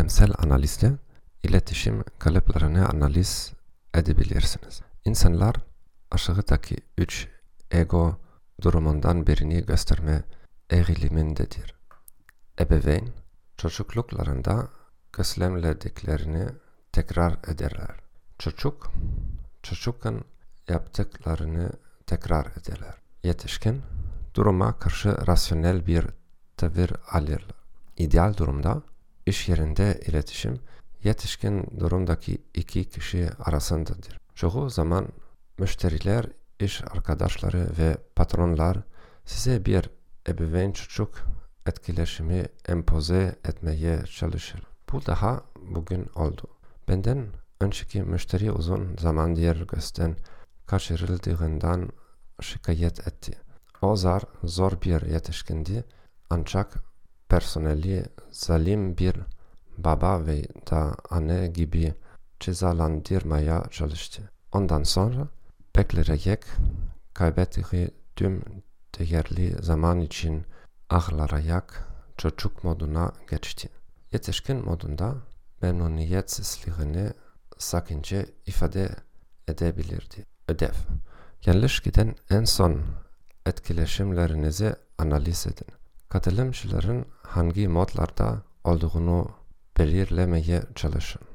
işlemsel analizde iletişim kalıplarını analiz edebilirsiniz. İnsanlar aşağıdaki üç ego durumundan birini gösterme eğilimindedir. Ebeveyn, çocukluklarında gözlemlediklerini tekrar ederler. Çocuk, çocukken yaptıklarını tekrar ederler. Yetişkin, duruma karşı rasyonel bir tavır alırlar. İdeal durumda iş yerinde iletişim yetişkin durumdaki iki kişi arasındadır. Çoğu zaman müşteriler, iş arkadaşları ve patronlar size bir ebeveyn çocuk etkileşimi empoze etmeye çalışır. Bu daha bugün oldu. Benden önceki müşteri uzun zamandır gözden kaçırıldığından şikayet etti. O zar zor bir yetişkindi ancak personeli zalim bir baba ve da anne gibi cezalandırmaya çalıştı. Ondan sonra bekleyerek kaybettiği tüm değerli zaman için ağlayarak çocuk moduna geçti. Yetişkin modunda memnuniyetsizliğini sakınca ifade edebilirdi. Ödev Yanlış giden en son etkileşimlerinizi analiz edin. Katılımcıların hangi modlarda olduğunu belirlemeye çalışın.